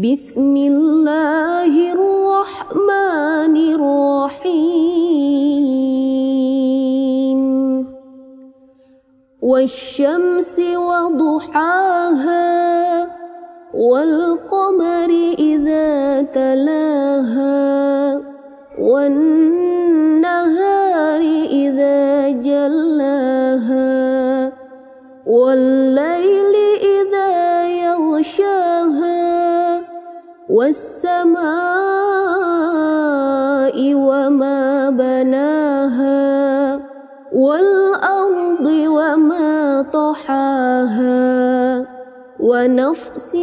بسم الله الرحمن الرحيم. والشمس وضحاها والقمر إذا تلاها والنهار والسماء وما بناها والأرض وما طحاها ونفس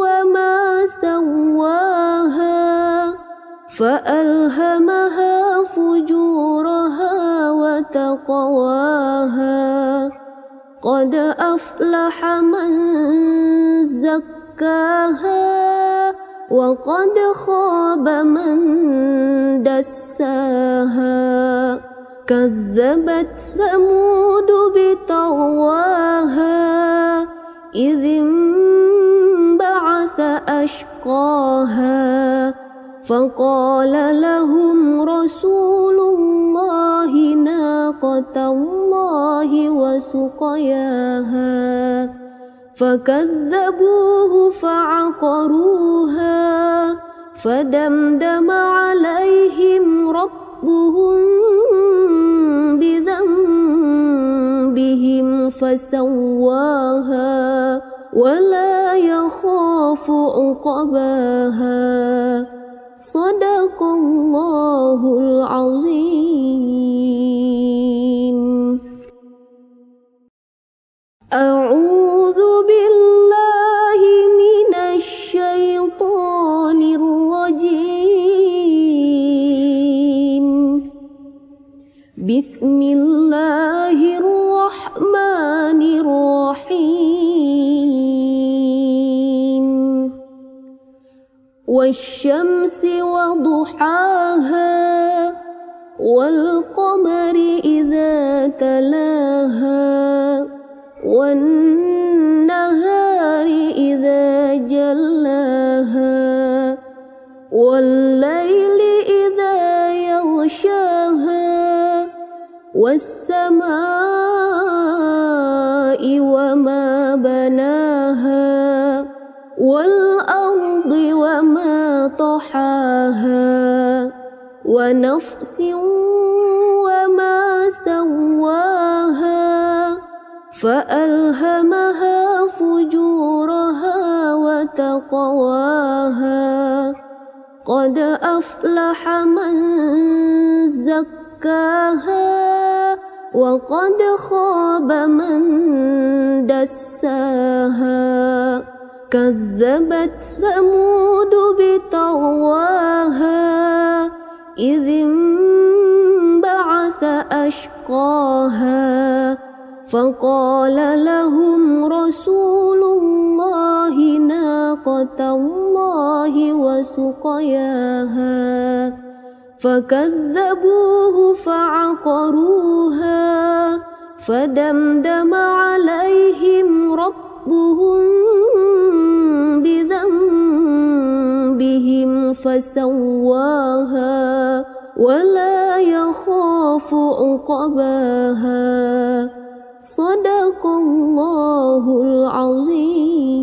وما سواها فألهمها فجورها وتقواها قد أفلح من زكاها وقد خاب من دساها. كذبت ثمود بطغواها. إذ انبعث أشقاها. فقال لهم رسول الله ناقة الله وسقياها. فكذبوه فعقروها فدمدم عليهم ربهم بذنبهم فسواها ولا يخاف عقباها صدق بسم الله الرحمن الرحيم. والشمس وضحاها والقمر إذا تلاها والنهار إذا جلاها والليل والسماء وما بناها والأرض وما طحاها ونفس وما سواها فألهمها فجورها وتقواها قد أفلح من زكاها وقد خاب من دساها. كذبت ثمود بطغواها. إذ انبعث أشقاها. فقال لهم رسول الله ناقة الله وسقياها. فكذبوه فعقروها فدمدم عليهم ربهم بذنبهم فسواها ولا يخاف عقباها. صدق الله العظيم.